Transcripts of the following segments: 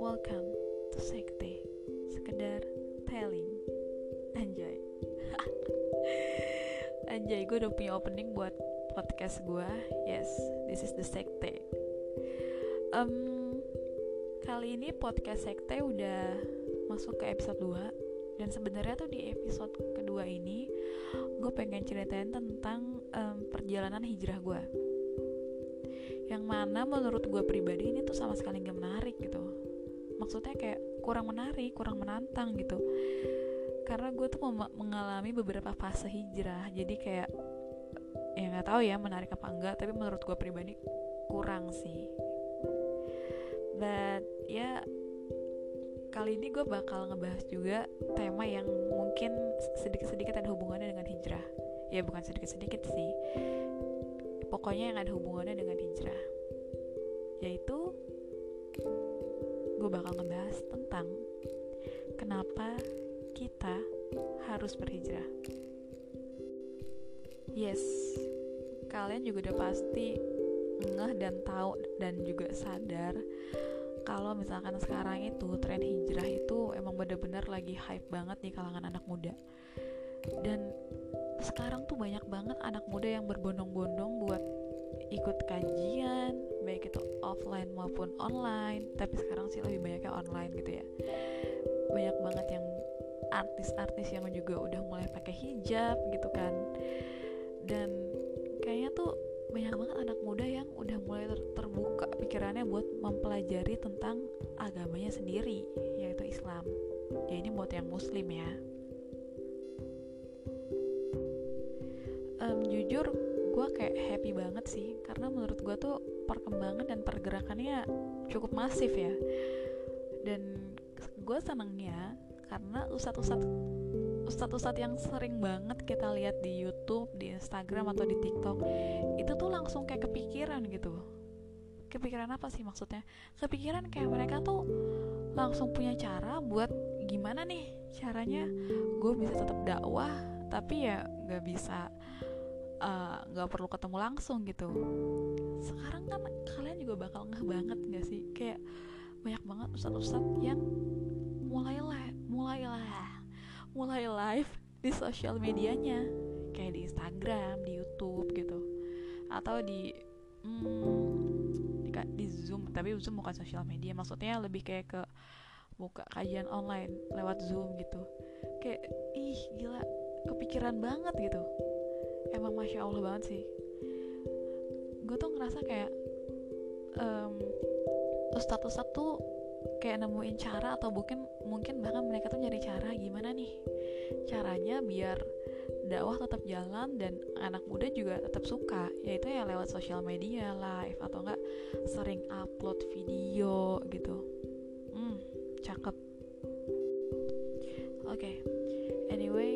Welcome to Sekte Sekedar telling. Anjay. Anjay, gue udah punya opening buat podcast gue Yes, this is the Sekte. Um, Kali ini podcast Sekte udah masuk ke episode 2 Dan sebenarnya tuh di episode kedua ini Gue pengen ceritain tentang perjalanan hijrah gue yang mana menurut gue pribadi ini tuh sama sekali gak menarik gitu. Maksudnya kayak kurang menarik kurang menantang gitu. Karena gue tuh mengalami beberapa fase hijrah. Jadi kayak ya nggak tahu ya menarik apa enggak tapi menurut gue pribadi kurang sih. But ya kali ini gue bakal ngebahas juga tema yang mungkin sedikit-sedikit ada hubungannya dengan hijrah ya bukan sedikit-sedikit sih. Pokoknya yang ada hubungannya dengan hijrah. Yaitu gue bakal ngebahas tentang kenapa kita harus berhijrah. Yes kalian juga udah pasti ngeh dan tahu dan juga sadar kalau misalkan sekarang itu tren hijrah itu emang bener-bener lagi hype banget di kalangan anak muda. Dan sekarang tuh banyak banget anak muda yang berbondong-bondong buat ikut kajian baik itu offline maupun online. Tapi sekarang sih lebih banyaknya online gitu ya. Banyak banget yang artis-artis yang juga udah mulai pakai hijab gitu kan. Dan kayaknya tuh banyak banget anak muda yang udah mulai ter terbuka pikirannya buat mempelajari tentang agamanya sendiri yaitu Islam. Ya ini buat yang muslim ya um, jujur gue kayak happy banget sih. Karena menurut gue tuh perkembangan dan pergerakannya cukup masif ya. Dan gue senengnya karena ustadz-ustadz ustadz-ustadz yang sering banget kita lihat di YouTube, di Instagram atau di TikTok itu tuh langsung kayak kepikiran gitu. Kepikiran apa sih maksudnya? Kepikiran kayak mereka tuh langsung punya cara buat gimana nih caranya gue bisa tetap dakwah tapi ya gak bisa nggak uh, perlu ketemu langsung gitu. Sekarang kan kalian juga bakal ngeh banget gak sih? Kayak banyak banget ustadz-ustadz yang mulai lah mulai lah mulai live di sosial medianya. Kayak di Instagram di YouTube gitu. Atau di hmm, di, di Zoom. Tapi Zoom bukan sosial media. Maksudnya lebih kayak ke buka kajian online lewat Zoom gitu. Kayak ih gila. Kepikiran banget gitu emang masya allah banget sih. Gue tuh ngerasa kayak um, ustadz tuh kayak nemuin cara atau mungkin mungkin bahkan mereka tuh nyari cara gimana nih? Caranya biar dakwah tetap jalan dan anak muda juga tetap suka yaitu ya lewat sosial media live atau enggak sering upload video gitu. Hmm cakep. Oke okay. anyway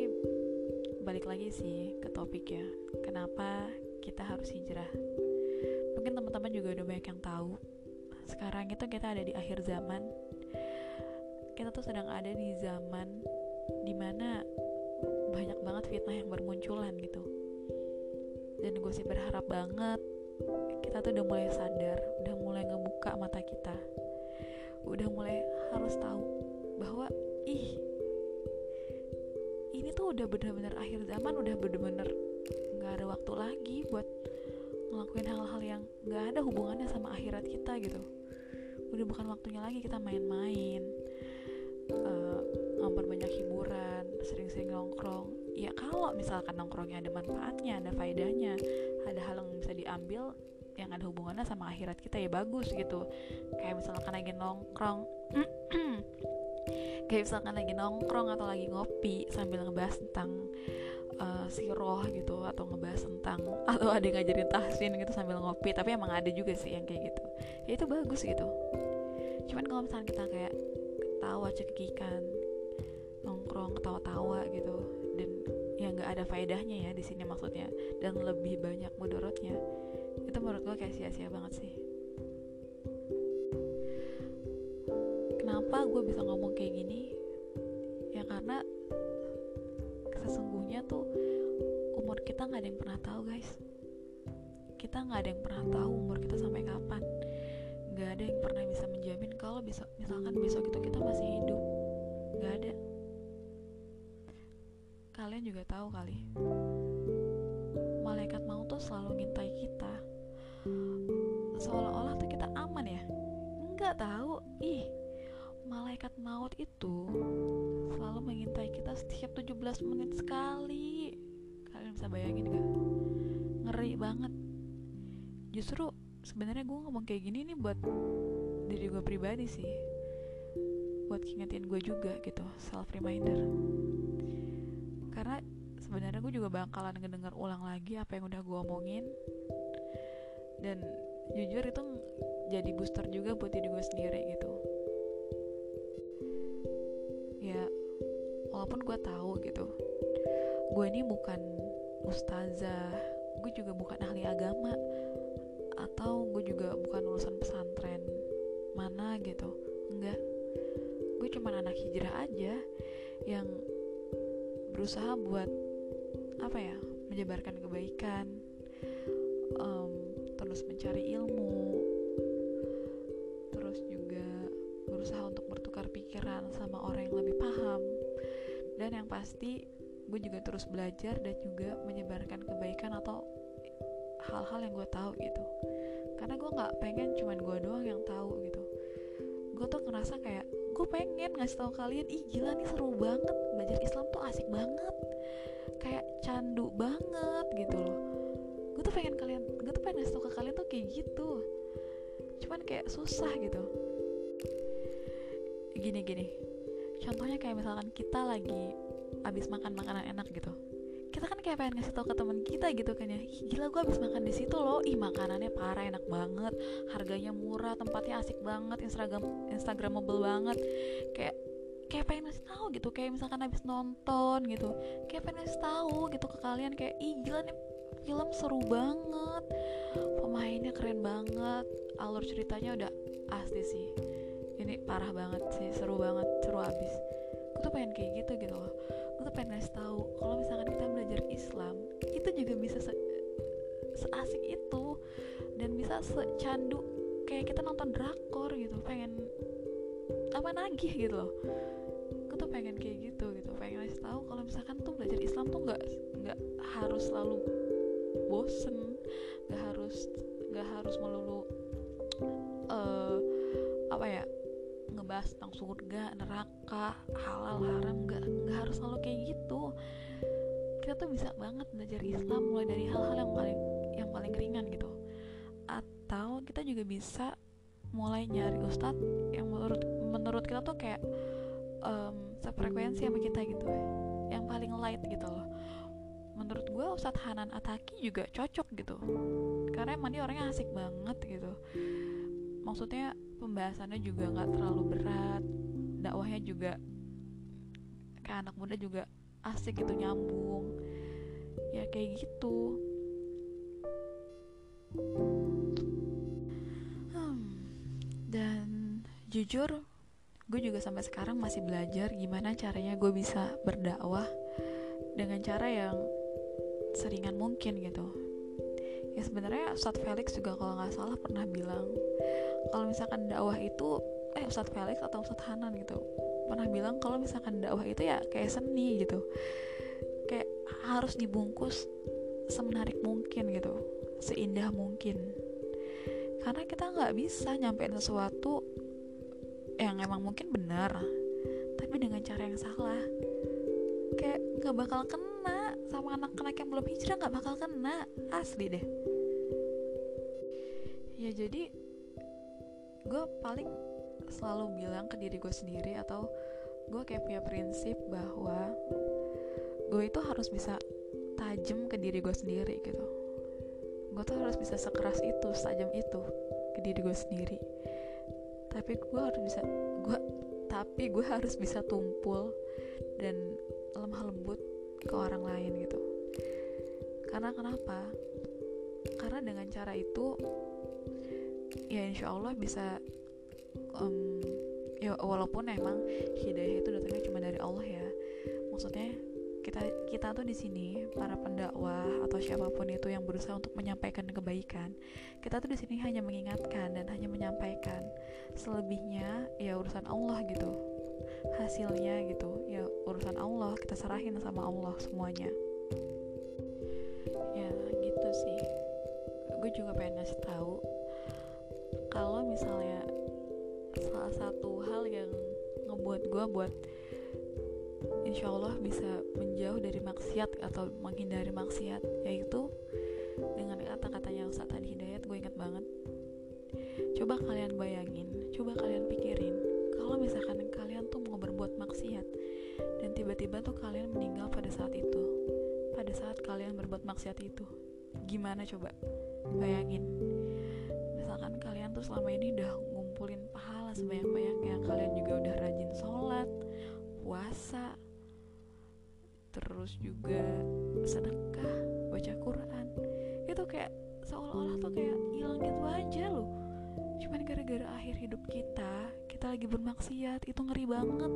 lagi sih ke topik ya kenapa kita harus hijrah. Mungkin teman-teman juga udah banyak yang tahu sekarang itu kita ada di akhir zaman. Kita tuh sedang ada di zaman di mana banyak banget fitnah yang bermunculan gitu. Dan gue sih berharap banget kita tuh udah mulai sadar udah mulai ngebuka mata kita. Udah mulai harus tahu bahwa ih udah bener-bener akhir zaman udah bener-bener nggak ada waktu lagi buat ngelakuin hal-hal yang nggak ada hubungannya sama akhirat kita gitu. Udah bukan waktunya lagi kita main-main uh, banyak hiburan sering-sering nongkrong. Ya kalau misalkan nongkrongnya ada manfaatnya ada faedahnya ada hal yang bisa diambil yang ada hubungannya sama akhirat kita ya bagus gitu. Kayak misalkan lagi nongkrong kayak misalkan lagi nongkrong atau lagi ngopi sambil ngebahas tentang uh, siroh gitu atau ngebahas tentang atau ada yang ngajarin tahsin gitu sambil ngopi tapi emang ada juga sih yang kayak gitu. Ya itu bagus gitu. Cuman kalau misalnya kita kayak ketawa cekikikan nongkrong ketawa-tawa gitu dan ya nggak ada faedahnya ya di sini maksudnya dan lebih banyak mudorotnya itu menurut gue kayak sia-sia banget sih kenapa gue bisa ngomong kayak gini? Ya karena sesungguhnya tuh umur kita nggak ada yang pernah tahu guys. Kita nggak ada yang pernah tahu umur kita sampai kapan. Nggak ada yang pernah bisa menjamin kalau besok misalkan besok itu kita masih hidup. Nggak ada. Kalian juga tahu kali. Malaikat mau tuh selalu ngintai kita. Seolah-olah tuh kita aman ya? Nggak tahu. Ih malaikat maut itu selalu mengintai kita setiap 17 menit sekali. Kalian bisa bayangin gak ngeri banget. Justru sebenarnya gue ngomong kayak gini nih buat diri gue pribadi sih. Buat ngingetin gue juga gitu self reminder. Karena sebenarnya gue juga bakalan ngedenger ulang lagi apa yang udah gue omongin. Dan jujur itu jadi booster juga buat diri gue sendiri gitu walaupun gue tahu gitu gue ini bukan ustazah gue juga bukan ahli agama atau gue juga bukan lulusan pesantren mana gitu enggak. Gue cuma anak hijrah aja yang berusaha buat apa ya menyebarkan kebaikan um, terus mencari ilmu dan yang pasti gue juga terus belajar dan juga menyebarkan kebaikan atau hal-hal yang gue tahu gitu. Karena gue nggak pengen cuman gue doang yang tahu gitu. Gue tuh ngerasa kayak gue pengen ngasih tahu kalian ih gila nih seru banget belajar Islam tuh asik banget kayak candu banget gitu loh. Gue tuh pengen kalian gue tuh pengen ngasih tau ke kalian tuh kayak gitu. Cuman kayak susah gitu. Gini gini contohnya kayak misalkan kita lagi abis makan makanan enak gitu. Kita kan kayak pengen ngasih tau ke teman kita gitu kan ya. Gila gue abis makan di situ loh. Ih makanannya parah enak banget. Harganya murah tempatnya asik banget instagram instagramable banget. Kayak kayak pengen ngasih tahu gitu. Kayak misalkan abis nonton gitu. Kayak pengen ngasih tahu gitu ke kalian. Kayak ih gila nih film seru banget. Pemainnya keren banget. Alur ceritanya udah asli sih ini parah banget sih seru banget seru abis. Gue tuh pengen kayak gitu gitu loh. Gue tuh pengen ngasih tahu kalau misalkan kita belajar Islam itu juga bisa se seasik itu. Dan bisa secandu kayak kita nonton drakor gitu pengen apa nagih gitu loh. Gue tuh pengen kayak gitu gitu pengen ngasih tahu kalau misalkan tuh belajar Islam tuh nggak nggak harus selalu bosen ngebahas tentang surga neraka halal haram nggak nggak harus selalu kayak gitu. Kita tuh bisa banget belajar Islam mulai dari hal-hal yang paling yang paling ringan gitu. Atau kita juga bisa mulai nyari ustadz yang menurut menurut kita tuh kayak um, sefrekuensi sama kita gitu yang paling light gitu loh. Menurut gue Ustadz Hanan Ataki juga cocok gitu. Karena emang dia orangnya asik banget gitu. Maksudnya pembahasannya juga nggak terlalu berat dakwahnya juga kayak anak muda juga asik gitu nyambung ya kayak gitu hmm. dan jujur gue juga sampai sekarang masih belajar gimana caranya gue bisa berdakwah dengan cara yang seringan mungkin gitu ya sebenarnya Ustadz Felix juga kalau nggak salah pernah bilang kalau misalkan dakwah itu eh Ustadz Felix atau Ustadz Hanan gitu pernah bilang kalau misalkan dakwah itu ya kayak seni gitu. Kayak harus dibungkus semenarik mungkin gitu seindah mungkin. Karena kita nggak bisa nyampein sesuatu yang emang mungkin benar tapi dengan cara yang salah. Kayak nggak bakal kena sama anak-anak yang belum hijrah nggak bakal kena. Asli deh. Ya jadi gue paling selalu bilang ke diri gue sendiri atau gue kayak punya prinsip bahwa gue itu harus bisa tajam ke diri gue sendiri gitu. Gue tuh harus bisa sekeras itu setajam itu ke diri gue sendiri. Tapi gue harus bisa gue tapi gue harus bisa tumpul dan lemah lembut ke orang lain gitu. Karena kenapa? Karena dengan cara itu ya insya Allah bisa um, ya walaupun emang hidayah itu datangnya cuma dari Allah ya. Maksudnya kita kita tuh di sini para pendakwah atau siapa pun itu yang berusaha untuk menyampaikan kebaikan kita tuh di sini hanya mengingatkan dan hanya menyampaikan selebihnya ya urusan Allah gitu. Hasilnya gitu ya urusan Allah kita serahin sama Allah semuanya. Ya gitu sih. Gue juga pengen ngasih tahu kalau misalnya salah satu hal yang ngebuat gue buat insya Allah bisa menjauh dari maksiat atau menghindari maksiat yaitu dengan kata-kata yang saat tadi hidayat gue ingat banget. Coba kalian bayangin coba kalian pikirin kalau misalkan kalian tuh mau berbuat maksiat dan tiba-tiba tuh kalian meninggal pada saat itu pada saat kalian berbuat maksiat itu gimana coba? Bayangin selama ini udah ngumpulin pahala sebanyak-banyaknya. Kalian juga udah rajin sholat puasa terus juga sedekah baca Quran. Itu kayak seolah-olah tuh kayak hilang gitu aja loh. Cuman gara-gara akhir hidup kita kita lagi bermaksiat itu ngeri banget.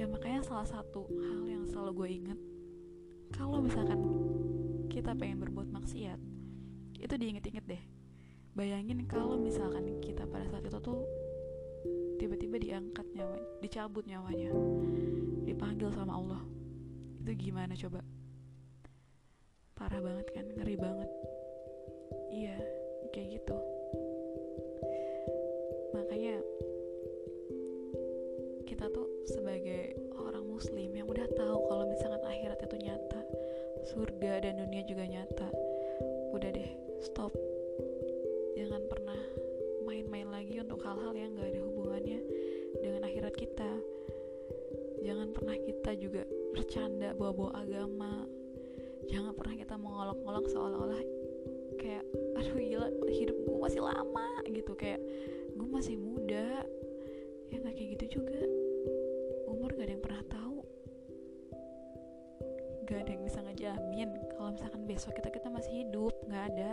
Ya makanya salah satu hal yang selalu gue inget kalau misalkan kita pengen berbuat maksiat itu diinget-inget deh bayangin kalau misalkan kita pada saat itu tuh tiba-tiba diangkat nyawa dicabut nyawanya dipanggil sama Allah itu gimana coba? Parah banget kan ngeri bercanda bawa-bawa agama. Jangan pernah kita mengolok-olok seolah-olah kayak aduh gila hidup gue masih lama gitu. Kayak gue masih muda. Ya nggak kayak gitu juga. Umur gak ada yang pernah tahu. Gak ada yang bisa ngejamin kalau misalkan besok kita kita masih hidup. Nggak ada.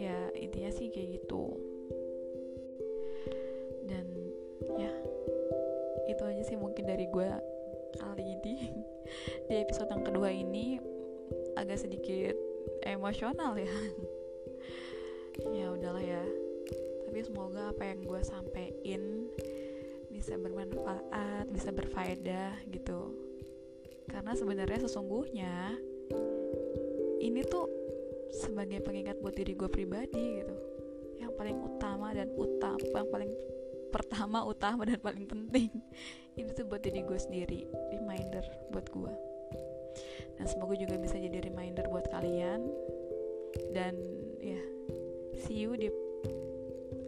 Ya intinya sih kayak gitu itu aja sih mungkin dari gue kali ini. Di episode yang kedua ini agak sedikit emosional ya. Ya udahlah ya. Tapi semoga apa yang gue sampein bisa bermanfaat bisa berfaedah gitu. Karena sebenarnya sesungguhnya ini tuh sebagai pengingat buat diri gue pribadi gitu. Yang paling utama dan utama yang paling pertama utama dan paling penting. Ini tuh buat diri gue sendiri reminder buat gue. Dan semoga juga bisa jadi reminder buat kalian. Dan ya see you di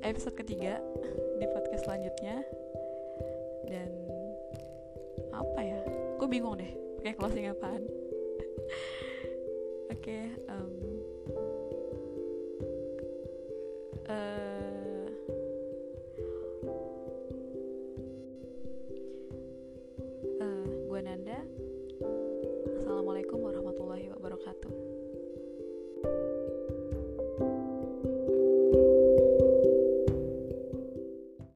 episode ketiga di podcast selanjutnya. Dan apa ya? Gue bingung deh pakai closing apaan. Oke okay, um,